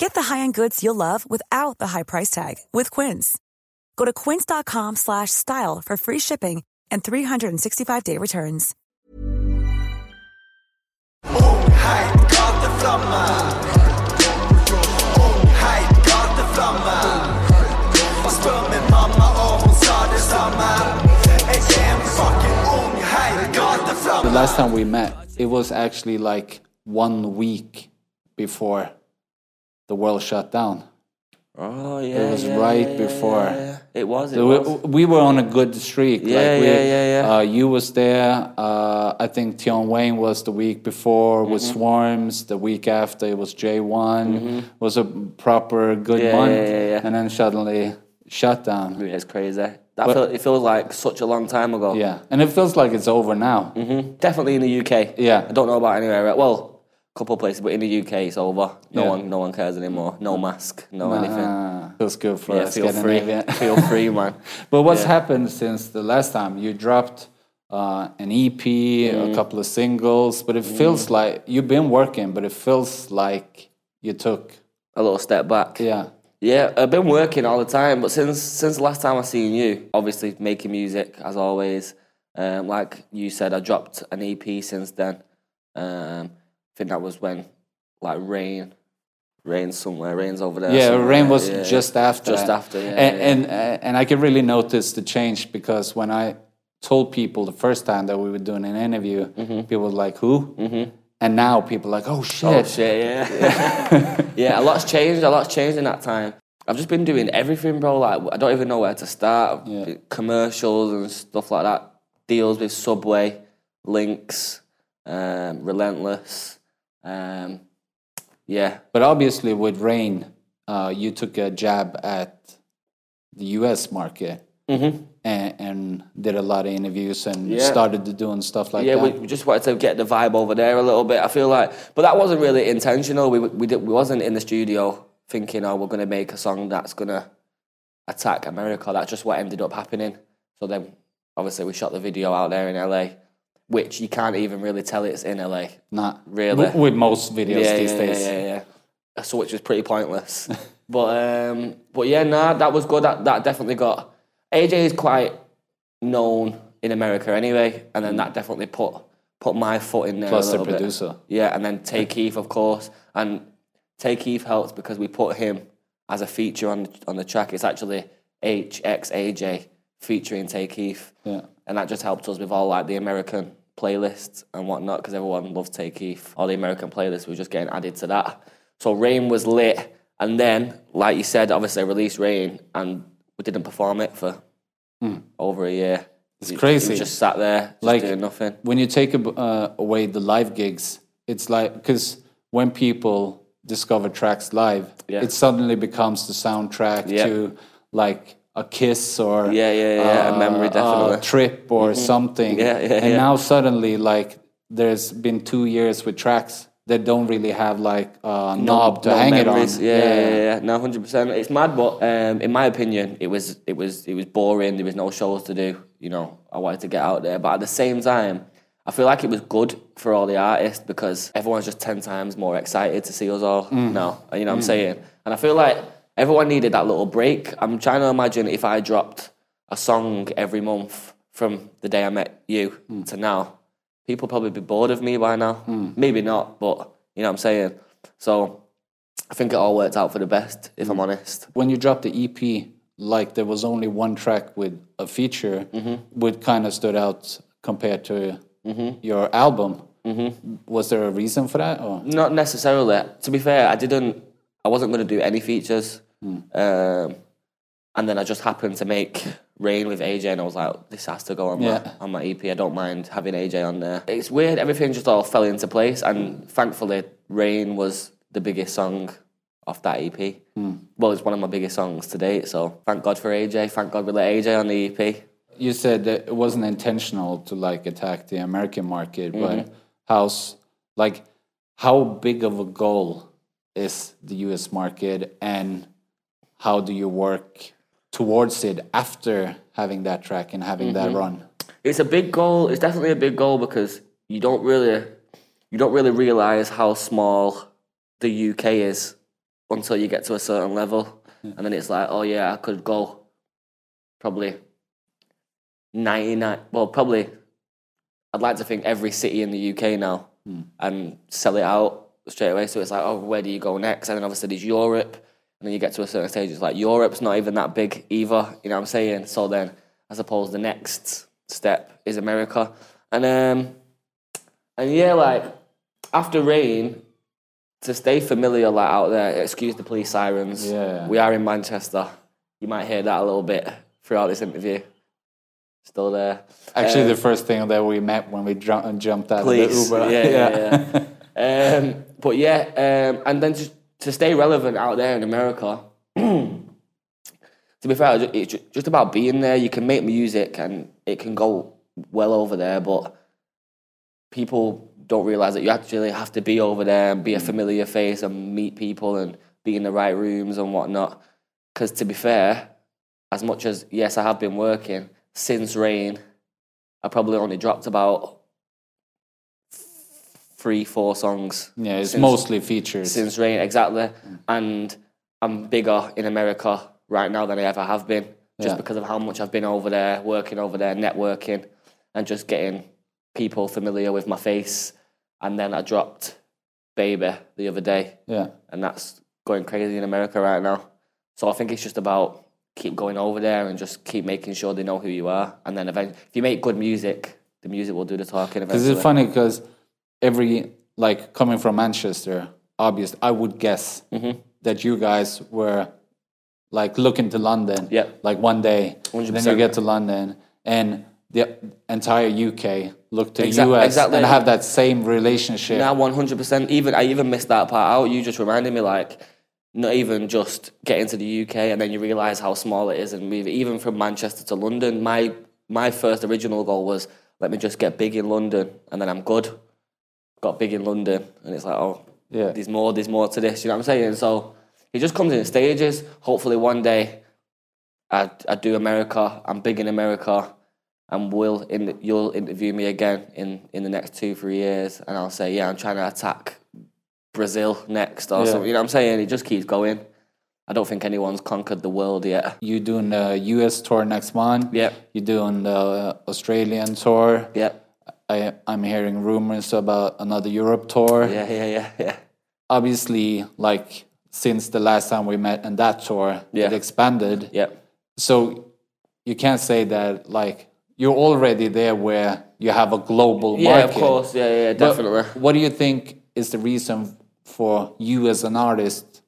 Get the high-end goods you'll love without the high price tag with Quince. Go to quince.com slash style for free shipping and 365-day returns. The last time we met, it was actually like one week before the world shut down. Oh yeah, it was yeah, right yeah, before. yeah. It was. It So was. we, we were on a good streak. Yeah, like we, yeah, yeah, yeah. Uh, you was there. Uh, I think Tion Wayne was the week before with Mm-hmm. Swarmz. The week after it was J one. Was a proper good month, yeah, yeah, yeah. and then suddenly shut down. It's crazy. That feel, it feels like such a long time ago. Yeah, and it feels like it's over now. Mm-hmm. Definitely in the UK. Yeah. I don't know about anywhere. else. Well, couple of places, but in the UK, it's over. No Yeah. one, no one cares anymore. No mask, no anything. Ah, feels good for Yeah, us feel free. Scandinavia. feel free, man. But what's Yeah. happened since the last time you dropped uh, an EP, Mm. a couple of singles, but it feels like you've been working, but it feels like you took, A little step back. yeah, Yeah, I've been working all the time, but since since the last time I seen you, obviously making music as always. Um, like you said, I dropped an EP since then. Um, I think that was when, like, rain, rain somewhere, rain's over there. yeah. Rain was Yeah, just after, just that. after, yeah, and yeah. and and I could really notice the change because when I told people the first time that we were doing an interview, people were like, "Who?" Mm-hmm. And now people are like, "Oh shit!" Oh shit, yeah. yeah, a lot's changed. A lot's changed in that time. I've just been doing everything, bro. Like I don't even know where to start. Commercials and stuff like that. Deals with Subway, Lynx, um, Relentless. Um, yeah, But obviously, with Rain, uh, you took a jab at the U.S. market and, and did a lot of interviews and Mm-hmm. Yeah. started to doing stuff like yeah. that. We, we just wanted to get the vibe over there a little bit. I feel like, but that wasn't really intentional. We we did, we wasn't in the studio thinking, oh, we're gonna make a song that's gonna attack America. That's just what ended up happening. So then, obviously, we shot the video out there in LA, which you can't even really tell it's in LA. Not Really? w- with most videos Yeah, these yeah, days. yeah, yeah, yeah. So which was pretty pointless. but um, but yeah, nah, that was good. That that definitely got AJ is quite known in America anyway, and then that definitely put put my foot in there. Plus the little bit. producer. Yeah, and then Tay Keith, of course, and Tay Keith helps because we put him as a feature on the, on the track. It's actually HXAJ featuring Tay Keith, Yeah. and that just helped us with all like the American playlists and whatnot because everyone loves Tay Keith. All the American playlists were just getting added to that. So Rain was lit, and then, like you said, obviously I released Rain, and we didn't perform it for over a year. It's crazy. just sat there, just Like- doing nothing. When you take uh, away the live gigs, it's like because when people discover tracks live, Yeah. it suddenly becomes the soundtrack Yeah. to like a kiss or Yeah, yeah, yeah, a memory, definitely. a trip or something. Yeah, yeah, and yeah. now suddenly, like, there's been two years with tracks that don't really have like a knob to no hang memories. it on. Yeah, yeah, yeah, yeah. No, hundred percent. It's mad, but um, in my opinion, it was it was it was boring. There was no shows to do. You know, I wanted to get out there, but at the same time, I feel like it was good for all the artists because everyone's just ten times more excited to see us all Mm. now. You know what I'm saying? And I feel like everyone needed that little break. I'm trying to imagine if I dropped a song every month from the day I met you Mm. to now, people probably be bored of me by now. Maybe not, but you know what I'm saying. So I think it all worked out for the best, if Mm. I'm honest. when you dropped the EP, like there was only one track with a feature, Mm-hmm. kind of stood out compared to your album. Was there a reason for that? Or? Not necessarily. To be fair, I didn't. I wasn't going to do any features, Hmm. um, and then I just happened to make Rain with AJ, and I was like, "This has to go on Yeah. my on my EP. I don't mind having AJ on there." It's weird. Everything just all fell into place, and thankfully, Rain was the biggest song off that EP. Hmm. Well, it's one of my biggest songs to date. So thank God for AJ. Thank God we let AJ on the EP. You said that it wasn't intentional to like attack the American market, Mm-hmm. but how's like how big of a goal is the US market and how do you work towards it after having that track and having Mm-hmm. that run? it's a big goal. It's definitely a big goal because you don't really you don't really realize how small the UK is until you get to a certain level, and then it's like, oh yeah, I could go probably ninety nine. Well, probably I'd like to think every city in the UK now and sell it out straight away. So it's like, oh, where do you go next? And then obviously there's Europe, and then you get to a certain stage. It's like Europe's not even that big either. You know what I'm saying? So then I suppose the next step is America, and um, and yeah, like after rain. To stay familiar, like out there, excuse the police sirens. Yeah. We are in Manchester. You might hear that a little bit throughout this interview. Still there. Actually, Um, the first thing that we met when we jumped out Please. of the Uber. Yeah, yeah, yeah. um, but yeah, um, and then just to stay relevant out there in America, to be fair, it's just about being there. You can make music and it can go well over there, but people don't realize that you actually have to be over there and be a familiar face and meet people and be in the right rooms and whatnot. Because to be fair, as much as yes, I have been working since Rain, I probably only dropped about three, four songs. Yeah, it's since- mostly features. since Rain, exactly. Mm. And I'm bigger in America right now than I ever have been, just Yeah. because of how much I've been over there, working over there, networking, and just getting people familiar with my face. And then I dropped Baby the other day, yeah. and that's going crazy in America right now. So I think it's just about keep going over there and just keep making sure they know who you are. And then eventually, if you make good music, the music will do the talking Because it's funny because every like coming from Manchester, obvious, I would guess Mm-hmm. that you guys were like looking to London. Yeah. Like one day, then you get to London, and the entire UK look to Exact- the US exactly. and have that same relationship. Now, one hundred percent. Even I even missed that part out. You just reminded me, like, not even just getting to the UK and then you realise how small it is and move. Even from Manchester to London, my my first original goal was let me just get big in London and then I'm good. Got big in London and it's like, oh, Yeah. there's more, there's more to this. You know what I'm saying? So it just comes in stages. Hopefully, one day I I do America. I'm big in America. And will in you'll interview me again in, in the next two three years, and I'll say yeah I'm trying to attack Brazil next or Yeah. something. You know what I'm saying? It just keeps going. I don't think anyone's conquered the world yet. You're doing the US tour next month? Yep. You're doing the Australian tour? Yep. I I'm hearing rumors about another Europe tour. Yeah, yeah, yeah, yeah. Obviously, like since the last time we met and that tour, Yeah. it expanded. Yep. So you can't say that like you're already there where you have a global Yeah, market. of course. Yeah, yeah, But definitely. what do you think is the reason for you as an artist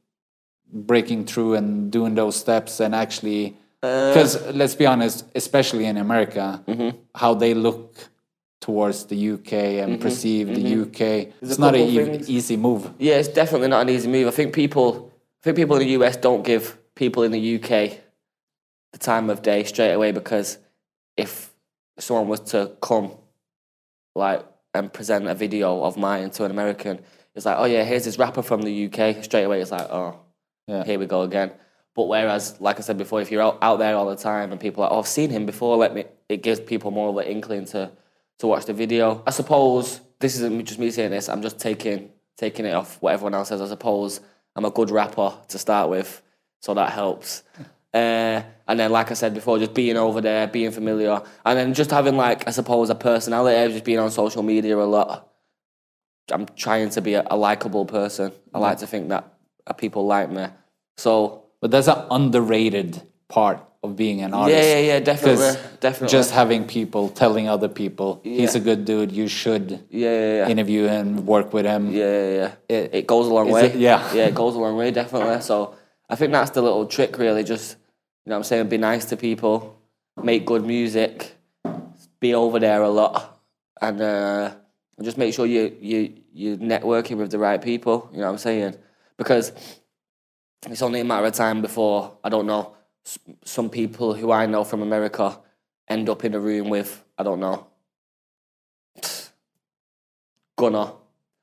breaking through and doing those steps and actually Uh, because let's be honest, especially in America, Mm-hmm. how they look towards the UK and mm-hmm, perceive the mm-hmm. UK, it's not an e- things. easy move. Yeah, it's definitely not an easy move. I think people, I think people in the US don't give people in the UK the time of day straight away because if someone was to come, like, and present a video of mine to an American, it's like, oh yeah, here's this rapper from the UK. Straight away, it's like, oh, Yeah. here we go again. But whereas, like I said before, if you're out, out there all the time and people are, like, oh, I've seen him before, let me, it gives people more of an inkling to to watch the video. I suppose this isn't just me saying this. I'm just taking taking it off what everyone else says. I suppose I'm a good rapper to start with, so that helps. Uh, and then, like I said before, just being over there, being familiar, and then just having like I suppose a personality, of just being on social media a lot. I'm trying to be a, a likable person. I like to think that people like me. So But there's an underrated part of being an artist. yeah, yeah, definitely, 'Cause definitely. Just having people telling other people he's Yeah. a good dude, you should Yeah, yeah, yeah. interview him, work with him. Yeah, yeah, yeah. It- It, goes a long way. it- yeah. yeah, it goes a long way, definitely. So I think that's the little trick, really. Just you know, what I'm saying, be nice to people, make good music, be over there a lot, and uh, just make sure you you you're networking with the right people. You know what I'm saying? Because it's only a matter of time before I don't know some people who I know from America end up in a room with I don't know Gunna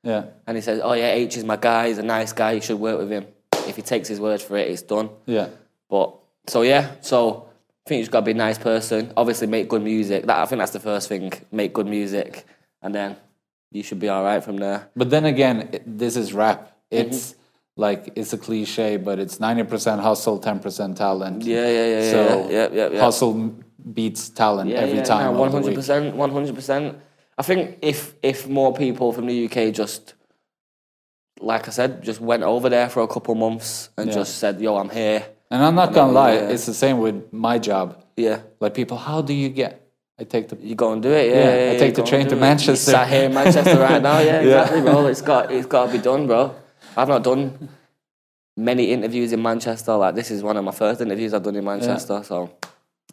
Yeah. and he says, "Oh yeah, H is my guy. He's a nice guy. You should work with him. If he takes his word for it, it's done." Yeah. But so yeah, so I think you just got to be a nice person. Obviously, make good music. That I think that's the first thing. Make good music, and then you should be all right from there. But then again, it, this is rap. Mm-hmm. Like it's a cliche, but it's ninety percent hustle, ten percent talent. Yeah, yeah, yeah, yeah, So yeah, yeah, yeah, yeah. hustle beats talent every time. One hundred percent, one hundred percent. I think if if more people from the UK just, like I said, just went over there for a couple months and Yeah. just said, "Yo, I'm here." And I'm not gonna lie, yeah. it's the same with my job. Yeah. Like people, how do you get? I take the You go and do it, yeah. Yeah, yeah, I take the train to it. Manchester. You sat here in Manchester right now, yeah, Yeah. exactly, bro. It's got it's got to be done, bro. I've not done many interviews in Manchester. Like this is one of my first interviews I've done in Manchester. So,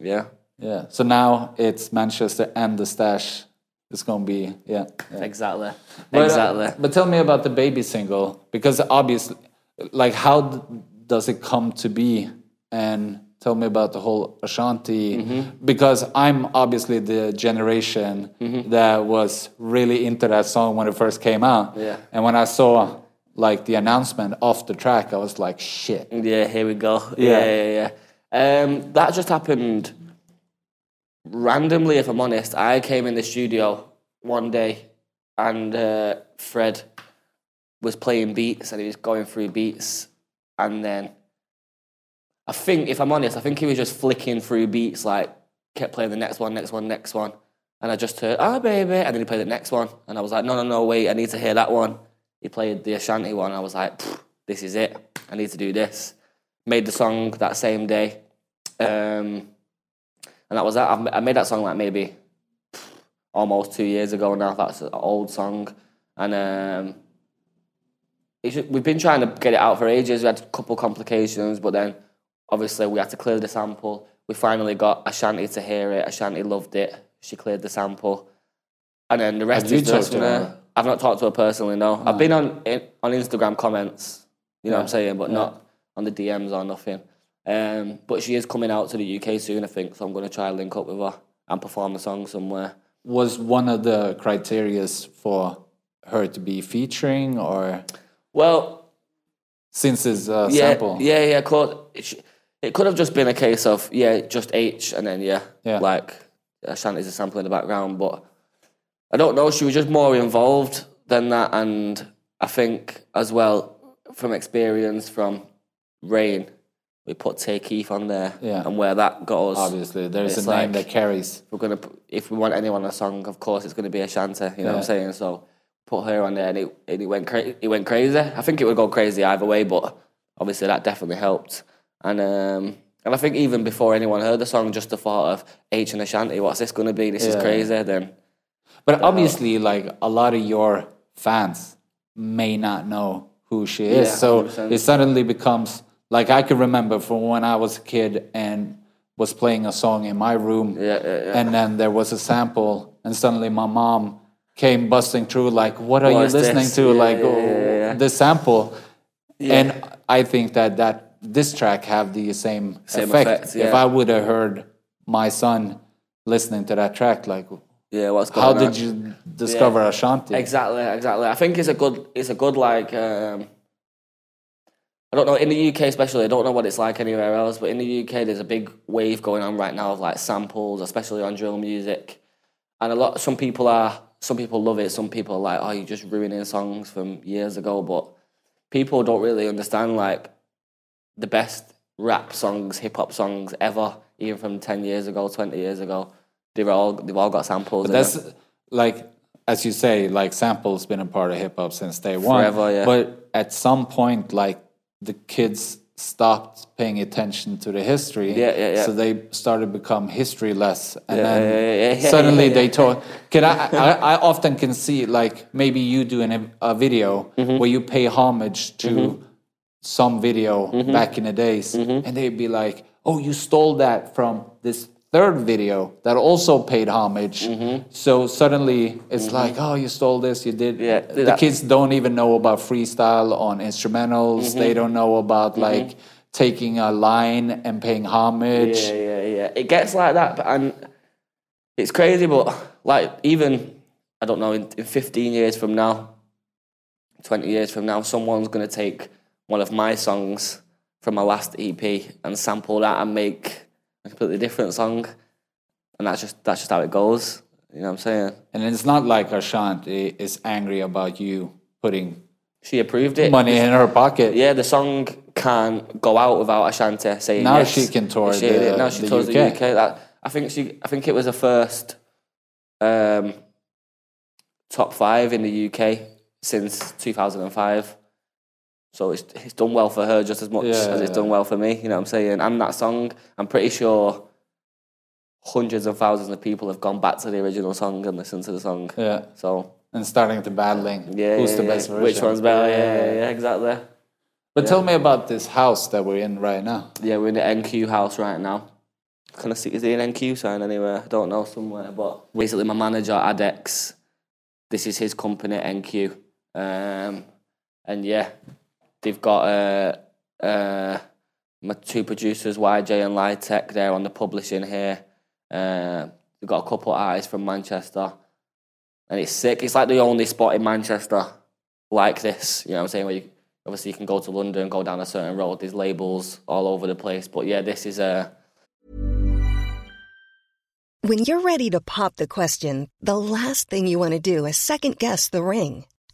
yeah, yeah. So now it's Manchester and the stash. It's gonna be yeah. yeah. exactly, But, uh, exactly. but tell me about the baby single because obviously, like, how d- does it come to be? And tell me about the whole Ashanti Mm-hmm. because I'm obviously the generation Mm-hmm. that was really into that song when it first came out. Yeah. And when I saw like the announcement off the track, I was like, shit. Yeah, here we go. Yeah. Yeah, yeah, yeah. Um, that just happened randomly, if I'm honest. I came in the studio one day and uh, Fred was playing beats and he was going through beats. And then I think, if I'm honest, I think he was just flicking through beats, like kept playing the next one, next one, next one. And I just heard, oh, baby. And then he played the next one. And I was like, no, no, no, wait, I need to hear that one. He played the Ashanti one. I was like, this is it. I need to do this. Made the song that same day. Um, and that was that. I've- I made that song like maybe almost two years ago now. That's an old song. And um, we've been trying to get it out for ages. We had a couple complications, but then obviously we had to clear the sample. We finally got Ashanti to hear it. Ashanti loved it. She cleared the sample. And then the rest is talked from there. I've not talked to her personally, no. I've been on on Instagram comments, you know what I'm saying, but not on the DMs or nothing. Um, but she is coming out to the UK soon, I think, so I'm going to try and link up with her and perform the song somewhere. Was one of the criterias for her to be featuring or Well, since it's a yeah, sample? yeah, yeah. Could, it, it could have just been a case of yeah, just H, and then yeah, Yeah. like Ashanti's a sample in the background. But I don't know. She was just more involved than that, and I think as well from experience from Rain, we put Tay Keith on there, Yeah. and where that got us. Obviously, there's a name like- that carries. we're gonna if we want anyone on a song, of course it's gonna be Ashanti. You know what I'm saying? So put her on there, and it, and it went cra- it went crazy. I think it would go crazy either way, but obviously that definitely helped. And um, and I think even before anyone heard the song, just the thought of H and Ashanti, what's this gonna be? This is crazy. Then But obviously, like a lot of your fans may not know who she is. Yeah, so 100%. it suddenly becomes like I can remember from when I was a kid and was playing a song in my room. Yeah, yeah. And then there was a sample, and suddenly my mom came busting through, like, What are What you listening oh, this? to? Like, oh, the sample. And I think that, that this track have the same, Same effect. effect, If. I would have heard my son listening to that track, like, yeah, what's going how on? did you discover Ashanti? Exactly, exactly. I think it's a good, it's a good like. Um, I don't know in the UK especially. I don't know what it's like anywhere else, but in the UK there's a big wave going on right now of like samples, especially on drill music, and a lot. Some people are, some people love it. Some people are like, oh, you're just ruining songs from years ago. But people don't really understand like the best rap songs, hip hop songs ever, even from ten years ago, twenty years ago. They've all they've all got samples. in That's like, as you say, like samples been a part of hip hop since day one. Forever, yeah. But at some point, like the kids stopped paying attention to the history. Yeah, yeah, yeah. So they started to become historyless, and Yeah, then yeah, suddenly they told. Can I, I? I often can see like maybe you doing a, a video Mm-hmm. where you pay homage to some video Mm-hmm. back in the days, and they'd be like, "Oh, you stole that from this." Third video that also paid homage, so suddenly it's like, oh, you stole this, you did. Mm-hmm. Yeah, the that- kids don't even know about freestyle on instrumentals. Mm-hmm. They don't know about like taking a line and paying homage. Yeah, yeah, yeah. It gets like that, but and it's crazy. But like, even I don't know, in, in fifteen years from now, twenty years from now, someone's gonna take one of my songs from my last EP and sample that and make a completely different song, and that's just that's just how it goes. You know what I'm saying? And it's not like Ashanti is angry about you putting She approved it. money in her pocket. Yeah, the song can't go out without Ashanti saying Now yes. she can tour She the- now she the tours the UK. UK. That, I think she. I think it was the first um, top five in the UK since 2005. So it's it's done well for her just as much Yeah, as it's yeah. done well for me. You know what I'm saying? And that song, I'm pretty sure hundreds of thousands of people have gone back to the original song and listened to the song. Yeah. So And starting to battling. yeah, Who's yeah, the best version? Which one's better? Yeah, yeah, yeah, exactly. But tell me about this house that we're in right now. Yeah, we're in the NQ house right now. Can I see, is there an NQ sign anywhere? I don't know, somewhere. But basically, my manager, Adex, this is his company, NQ. Um, and yeah, they've got uh, uh, my two producers, YJ and Lytech, they're on the publishing here. Uh, they've got a couple of artists from Manchester. And it's sick. It's like the only spot in Manchester like this. You know what I'm saying? Where you, obviously you can go to London, and go down a certain road. There's labels all over the place. But yeah, this is a. When you're ready to pop the question, the last thing you want to do is second guess the ring.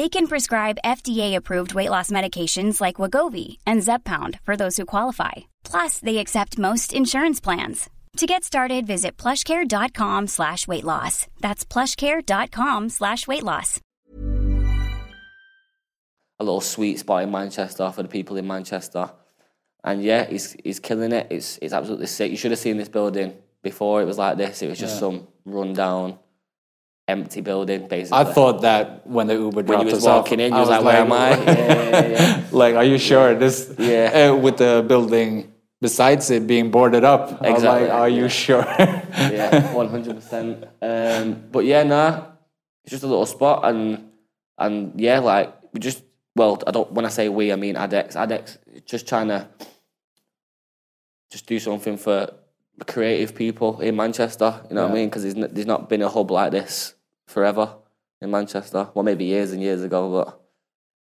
They can prescribe FDA-approved weight loss medications like Wegovy and Zepbound for those who qualify. Plus, they accept most insurance plans. To get started, visit plushcare.com slash weight loss. That's plushcare.com slash weight loss. a little sweet spot in Manchester for the people in Manchester. And yeah, he's he's killing it. It's it's absolutely sick. You should have seen this building before it was like this. It was just some rundown, empty building, basically. I thought that when the Uber when you was us off, walking in, you was like, "Where am I?" Yeah, yeah, yeah. like, are you sure this? Yeah. uh, with the building besides it being boarded up, was Exactly, like, are you yeah. sure? yeah, one hundred percent. Um, but yeah, nah, it's just a little spot, and and yeah, like we just well, I don't when I say we, I mean Adex. Adex just trying to just do something for creative people in Manchester. You know what I mean? Because there's, there's not been a hub like this forever in Manchester. Well, maybe years and years ago, but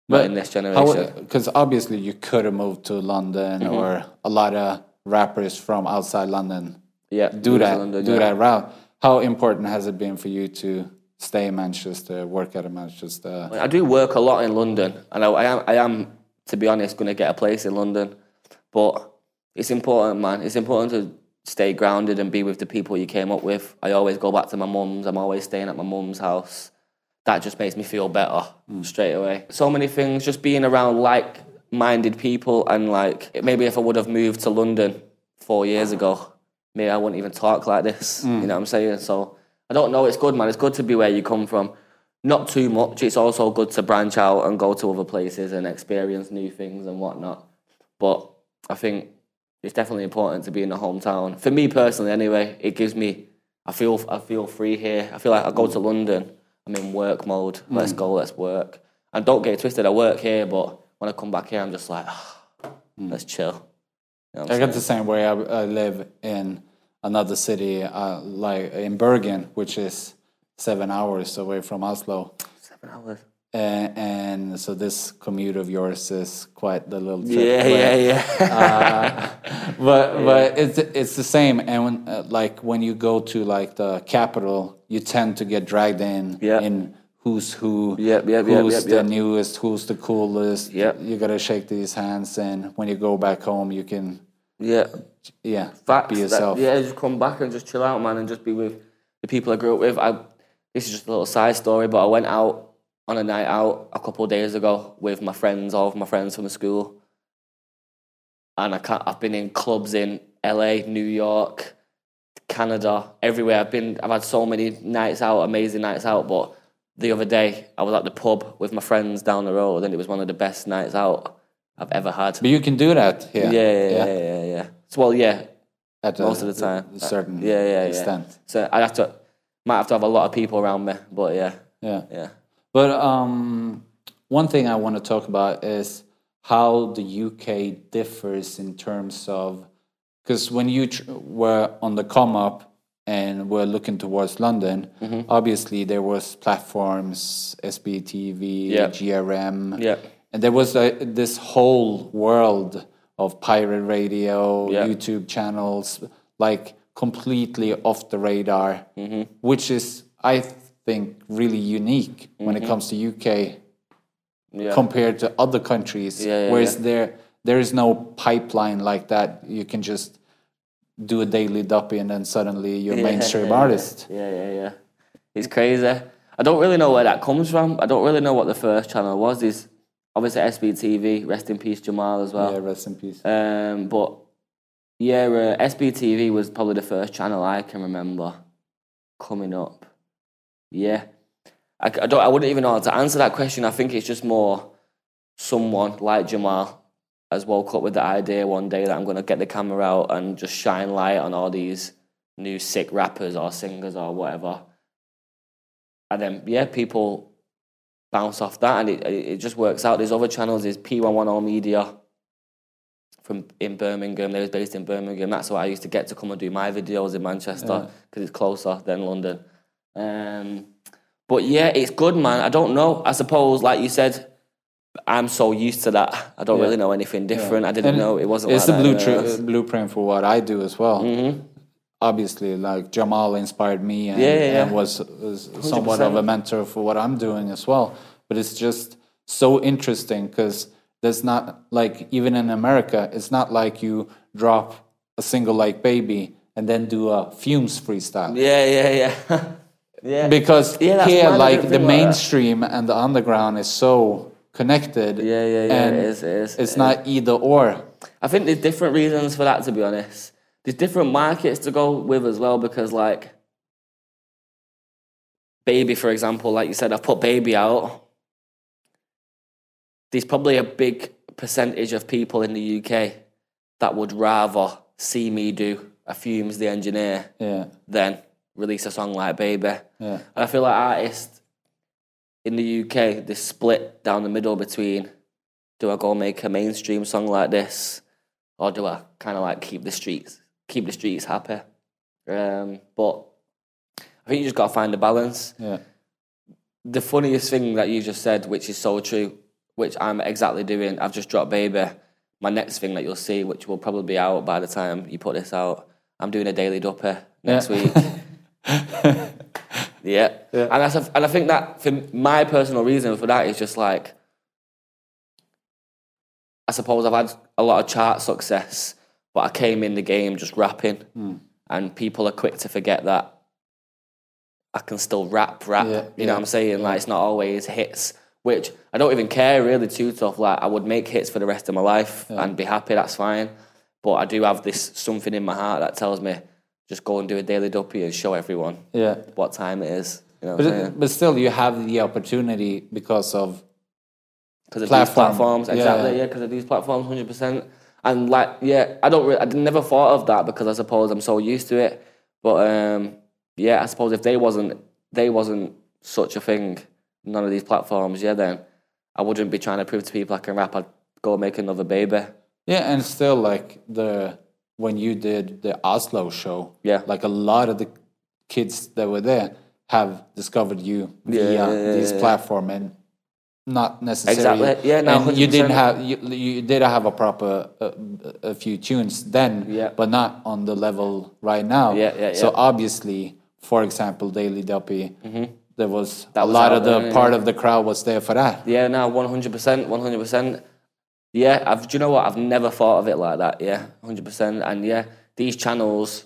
not in this generation. Because obviously you could have moved to London, Mm-hmm. or a lot of rappers from outside London yeah, do that, London, do yeah. that route. How important has it been for you to stay in Manchester, work out of Manchester? I do work a lot in London, and I, I am, I am, to be honest, going to get a place in London. But it's important, man. It's important to stay grounded and be with the people you came up with. I always go back to my mum's. I'm always staying at my mum's house. That just makes me feel better straight away. So many things, just being around like-minded people, and like maybe if I would have moved to London four years ago, maybe I wouldn't even talk like this. Mm. You know what I'm saying? So I don't know. It's good, man. It's good to be where you come from. Not too much. It's also good to branch out and go to other places and experience new things and whatnot. But I think it's definitely important to be in the hometown. For me personally, anyway, it gives me. I feel I feel free here. I feel like I go to London. I'm in work mode. Hmm. Let's go. Let's work. And don't get it twisted. I work here, but when I come back here, I'm just like, ah, hmm. let's chill. You know I got the same way. I, I live in another city, uh, like in Bergen, which is seven hours away from Oslo. Seven hours. And, and so this commute of yours is quite the little trip. Yeah, but- yeah, yeah. but but it's it's the same and when uh, like when you go to like the capital you tend to get dragged in Yeah. in who's who Yep, yep, who's yep, the newest who's the coolest Yep. you gotta shake these hands and when you go back home you can yeah. yeah Facts. be that- yourself yeah, just come back and just chill out, man, and just be with the people I grew up with. I, this is just a little side story, but I went out on a night out a couple of days ago with my friends, all of my friends from school, and I can't, I've been in clubs in LA, New York, Canada, everywhere. I've been. I've had so many nights out, amazing nights out. But the other day, I was at the pub with my friends down the road, and it was one of the best nights out I've ever had. but you can do that here Yeah, yeah, yeah, yeah, yeah. yeah. So, well, yeah, at a, most of the time. a certain yeah, yeah, extent yeah. So I have to, might have to have a lot of people around me, but yeah, yeah yeah. But um, one thing I want to talk about is how the UK differs in terms of because when you tr- were on the come up and were looking towards London, Mm-hmm. obviously there was platforms, SBTV, Yeah. GRM, Yeah. and there was a, this whole world of pirate radio, Yeah. YouTube channels, like completely off the radar, Mm-hmm. which is, I think, really unique when it comes to UK Mm-hmm. Yeah. compared to other countries. Yeah, yeah, whereas there there is no pipeline like that. You can just do a daily duppy and then suddenly you're a mainstream artist. Yeah, yeah, yeah. It's crazy. I don't really know where that comes from. I don't really know what the first channel was. Is obviously SBTV. Rest in peace, Jamal as well. Yeah, rest in peace. Um, but yeah, uh, SBTV was probably the first channel I can remember coming up. Yeah, I, I don't. I wouldn't even know how to answer that question. I think it's just more someone like Jamal has woke up with the idea one day that I'm going to get the camera out and just shine light on all these new sick rappers or singers or whatever. And then yeah, people bounce off that, and it it just works out. There's other channels. There's P110 Media from in Birmingham. They was based in Birmingham. That's why I used to get to come and do my videos in Manchester because it's closer than London. Um, but yeah, it's good, man. I don't know. I suppose, like you said, I'm so used to that. I don't Yeah. really know anything different. I didn't And know it wasn't. It's like the blueprint, blueprint for what I do as well. Mhm. Obviously, like Jamal inspired me and, Yeah, yeah, and was, was somewhat of a mentor for what I'm doing as well. But it's just so interesting because there's not like even in America, it's not like you drop a single like baby and then do a fumes freestyle. Yeah, yeah, yeah. yeah. because Yeah, here like the mainstream and the underground is so connected Yeah, yeah, yeah, and it is, it is, it's it not either or I think there's different reasons for that, to be honest. There's different markets to go with as well because, like, Baby, for example, like you said, I've put Baby out. There's probably a big percentage of people in the UK that would rather see me do a Fumes the Engineer yeah than release a song like Baby. yeah And I feel like artists in the UK, they split down the middle between do I go make a mainstream song like this or do I kind of like keep the streets, keep the streets happy? Um, but I think you just got to find a balance. yeah The funniest thing that you just said, which is so true, which I'm exactly doing, I've just dropped Baby. My next thing that you'll see, which will probably be out by the time you put this out, I'm doing a daily duppy next Yeah. week. Yeah. And, that's a, and I think that for my personal reason for that is just like, I suppose I've had a lot of chart success, but I came in the game just rapping, Hmm. and people are quick to forget that I can still rap, rap. Yeah, you know what I'm saying? Like, it's not always hits, which I don't even care really too tough. Like, I would make hits for the rest of my life and be happy, that's fine. but I do have this something in my heart that tells me just go and do a daily duppy and show everyone Yeah. what time it is. You know But, it- but still, you have the opportunity because of Because of platform. these platforms, Yeah. exactly. Yeah, because of these platforms, hundred percent. And like, yeah, I don't. Really, I never thought of that because I suppose I'm so used to it. But um, yeah, I suppose if they wasn't, they wasn't such a thing, none of these platforms. Yeah, then I wouldn't be trying to prove to people I can rap. I'd go make another baby. yeah, and still like the when you did the Oslo show. Yeah. Like a lot of the kids that were there have discovered you via yeah, yeah, this platform and not necessarily exactly. yeah no, and you didn't have you, you did have a proper uh, a few tunes then yeah. but not on the level right now yeah, yeah, so obviously for example daily duppy mm -hmm. there was that a was lot of the part of the crowd was there for that yeah now 100% 100% yeah, I've. Do you know what? I've never thought of it like that. Yeah, hundred percent. And yeah, these channels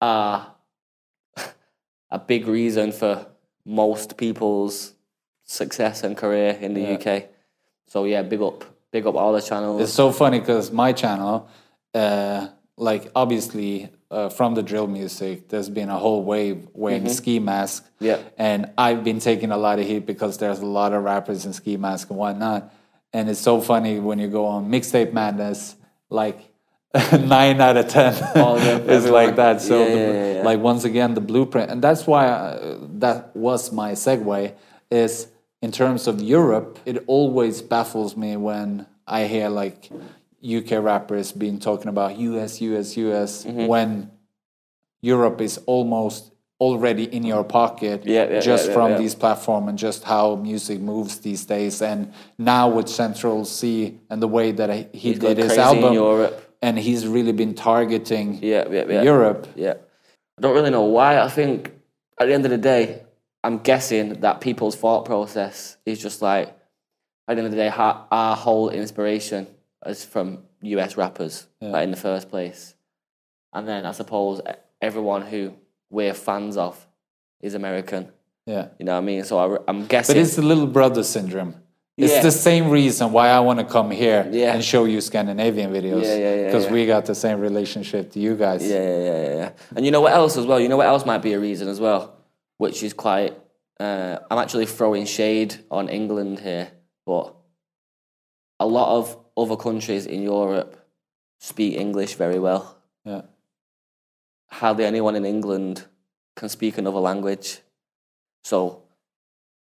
are a big reason for most people's success and career in the UK. So yeah, big up, big up all the channels. It's so funny because my channel, uh, like obviously uh, from the drill music, there's been a whole wave wearing ski mask. Yeah. And I've been taking a lot of heat because there's a lot of rappers in ski mask and whatnot. And it's so funny when you go on Mixtape Madness, like nine out of ten is like that. So, Yeah, the, yeah, yeah, yeah. like once again, the blueprint, and that's why uh, that was my segue. Is in terms of Europe, it always baffles me when I hear like UK rappers being talking about US, US, US Mm-hmm. when Europe is almost already in your pocket Yeah, yeah, just yeah, from these platforms and just how music moves these days. And now with Central Cee and the way that he He's did his album, Europe. and he's really been targeting Yeah, yeah, yeah. Europe. Yeah. I don't really know why. I think at the end of the day, I'm guessing that people's thought process is just like, at the end of the day, our, whole inspiration is from US rappers like, in the first place. And then I suppose everyone who we're fans of is American. Yeah. You know what I mean? So I, am guessing. But it's the little brother syndrome. It's Yeah. the same reason why I want to come here Yeah. and show you Scandinavian videos. Yeah, yeah, yeah, Because yeah. we got the same relationship to you guys. Yeah, yeah, yeah, yeah, yeah. And you know what else as well? You know what else might be a reason as well, which is quite. Uh, I'm actually throwing shade on England here, but a lot of other countries in Europe speak English very well. Yeah. Hardly anyone in England can speak another language. So,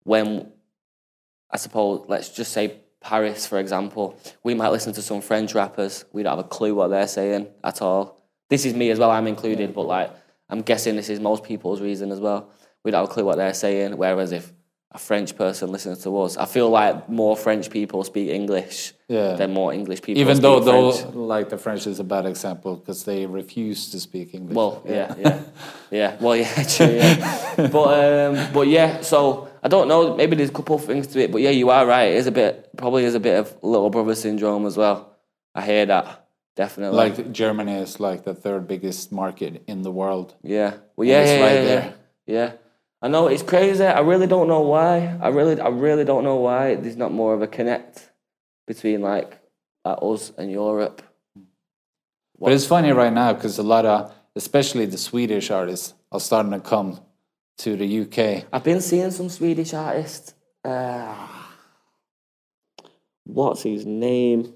when I suppose, let's just say Paris, for example, we might listen to some French rappers. We don't have a clue what they're saying at all. This is me as well, I'm included, but like, I'm guessing this is most people's reason as well. We don't have a clue what they're saying. Whereas if a French person listens to us, I feel like more French people speak English Yeah. than more English people Even though, though, like the French is a bad example because they refuse to speak English. Well, yeah, yeah, yeah. Well, yeah, true. Yeah. but um, but yeah. So I don't know. Maybe there's a couple of things to it. But yeah, you are right. It is a bit probably is a bit of little brother syndrome as well. I hear that definitely. like Germany is like the third biggest market in the world. yeah. Well, yeah, it's yeah, right yeah, yeah. there. Yeah. I know it's crazy. I really don't know why. I really, I really don't know why there's not more of a connect between like, like us and Europe. But it's funny right now because a lot of, especially the Swedish artists, are starting to come to the UK. I've been seeing some Swedish artists. Uh, what's his name?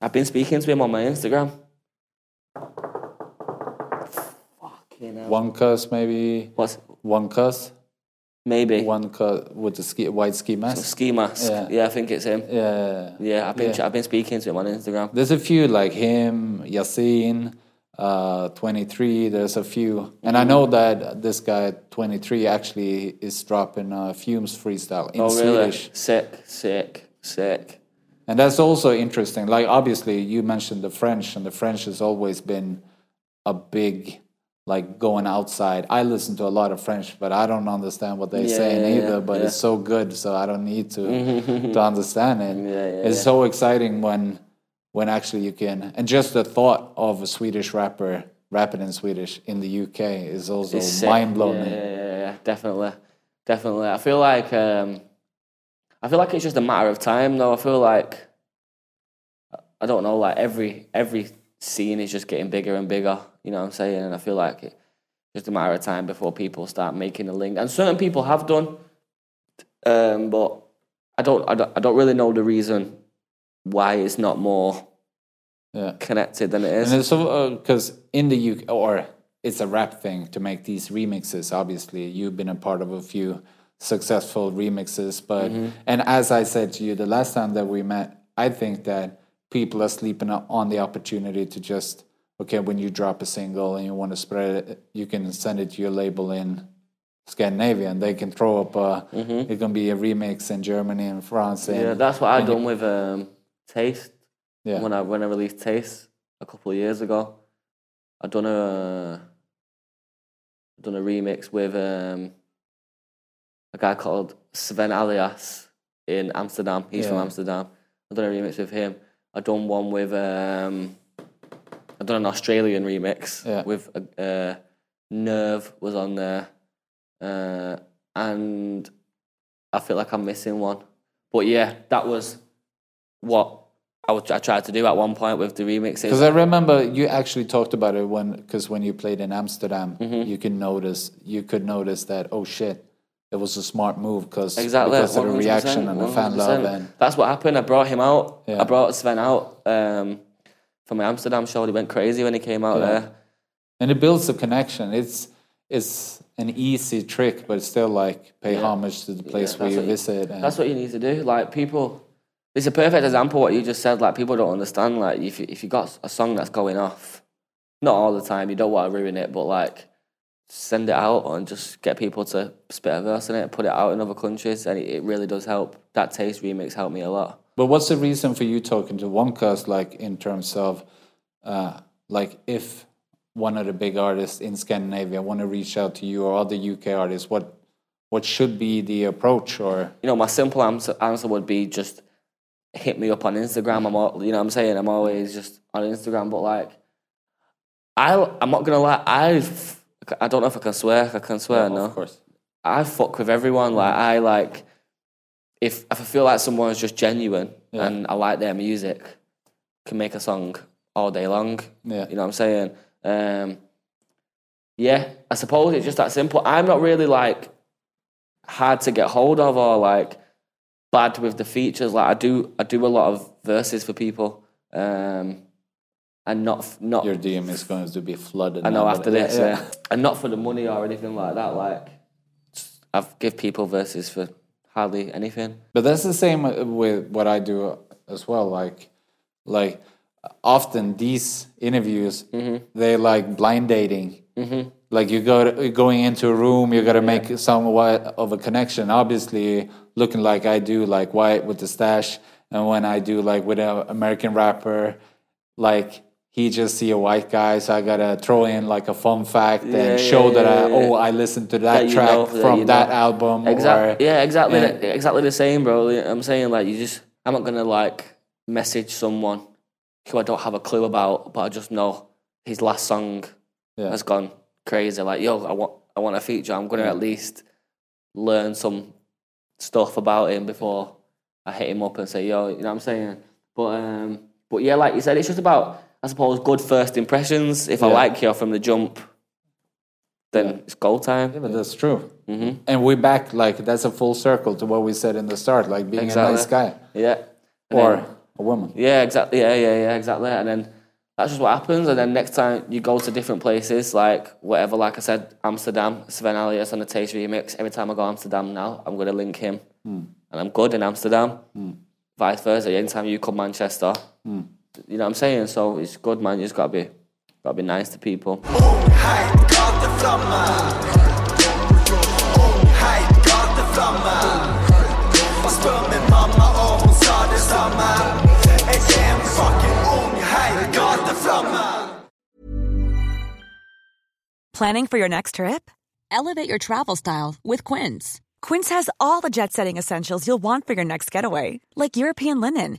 I've been speaking to him on my Instagram. Hell. 1.Cuz, maybe What's 1.Cuz? maybe 1.Cuz with the ski, white ski mask. ski mask? Yeah. Yeah. I think it's him. Yeah, Yeah, I've been Yeah. I've been speaking to him on Instagram. there's a few like him, Yasin, uh, 23. There's a few, and I Mm-hmm. know that this guy 23 actually is dropping uh, Fumes freestyle in Oh really? Swedish. Sick, sick, sick. And that's also interesting. Like obviously you mentioned the French, and the French has always been a big like going outside. I listen to a lot of French, but I don't understand what they're Yeah, saying yeah, either. but it's so good, so I don't need to to understand it. It's so exciting when when actually you can and just the thought of a Swedish rapper rapping in Swedish in the UK is also It's mind blowing. Yeah, yeah, yeah, yeah, definitely, definitely. I feel like um, I feel like it's just a matter of time, though. I feel like I don't know, like every every scene is just getting bigger and bigger. You know what I'm saying? And I feel like it's just a matter of time before people start making a link. And certain people have done, um, but I don't, I don't I don't really know the reason why it's not more Yeah. connected than it is. And so because in the UK, or it's a rap thing to make these remixes. Obviously, you've been a part of a few successful remixes, but and as I said to you the last time that we met, I think that people are sleeping on the opportunity to just okay when you drop a single and you want to spread it, you can send it to your label in Scandinavia, and they can throw up a. It can be a remix in Germany and France. And, yeah, that's what I and you- done with um, Taste. Yeah. When I when I released Taste a couple of years ago, I done a I done a remix with um, a guy called Sevn Alias in Amsterdam. He's from Amsterdam. I done a remix with him. I done one with um, I done an Australian remix Yeah. with uh, Nerve was on there, uh, and I feel like I'm missing one. But yeah, that was what I, was, I tried to do at one point with the remixes. Because I remember you actually talked about it when, because when you played in Amsterdam, Mm-hmm. you can notice, you could notice that oh shit, it was a smart move because Exactly. because of the reaction and the fan love 100%. and that's what happened. I brought him out. Yeah. I brought Sevn out um, from my Amsterdam show. He went crazy when he came out Yeah. there. and it builds a connection. It's it's an easy trick, but it's still like pay homage to the place Yeah, where you you- visit. And, That's what you need to do. Like people, it's a perfect example what you just said. Like people don't understand. Like if you, if you got a song that's going off, not all the time. You don't want to ruin it, but like send it out and just get people to spit a verse in it, put it out in other countries, and it, it really does help. That taste remix helped me a lot. But what's the reason for you talking to Onecast, like in terms of, uh, like if one of the big artists in Scandinavia want to reach out to you or other UK artists, what what should be the approach or you know, my simple answer, answer would be just hit me up on Instagram. I'm all, you know what I'm saying? I'm always just on Instagram, but like, I, I'm not gonna lie, I, I don't know if I can swear. I can swear, no. of course. I fuck with everyone. Like, I like, if, if I feel like someone's just genuine Yeah. and I like their music, can make a song all day long. Yeah. You know what I'm saying? Um, yeah, I suppose it's just that simple. I'm not really like hard to get hold of or like bad with the features. Like I do, I do a lot of verses for people, um, and not not. Your DM is going to be flooded. I know now, after this, yeah, and not for the money or anything like that. Like I've give people verses for hardly anything. But that's the same with what I do as well. Like, like often these interviews, Mm-hmm. they like blind dating. Mm-hmm. Like you go to, going into a room, you got to make somewhat of a connection. Obviously, looking like I do, like white with the stash, and when I do like with an American rapper, like. He just see a white guy, so I gotta throw in like a fun fact Yeah, and yeah, show that yeah, I yeah. oh I listened to that, That track know, from you that album. Exactly. Yeah, exactly. The- exactly the same, bro. I'm saying like you just. I'm not gonna like message someone who I don't have a clue about, but I just know his last song has gone crazy. Like, yo, I want, I want a feature. I'm gonna at least learn some stuff about him before I hit him up and say, yo, you know what I'm saying? But um, but yeah, like you said, it's just about, I suppose, good first impressions. If I like you from the jump, then it's goal time. Yeah, but that's true. Mm-hmm. And we're back, like, that's a full circle to what we said in the start, like being Exactly. a nice guy Yeah. And or then- a woman. Yeah, exactly. Yeah, yeah, yeah, exactly. And then that's just what happens. And then next time you go to different places, like whatever, like I said, Amsterdam, Sevn Alias on the Taste remix. Every time I go to Amsterdam now, I'm going to link him. Hmm. And I'm good in Amsterdam. Hmm. Vice versa. Anytime you come Manchester, hmm. You know what I'm saying? So it's good, man. You just got to be, got to be nice to people. Planning for your next trip? Elevate your travel style with Quince. Quince has all the jet setting essentials you'll want for your next getaway, like European linen,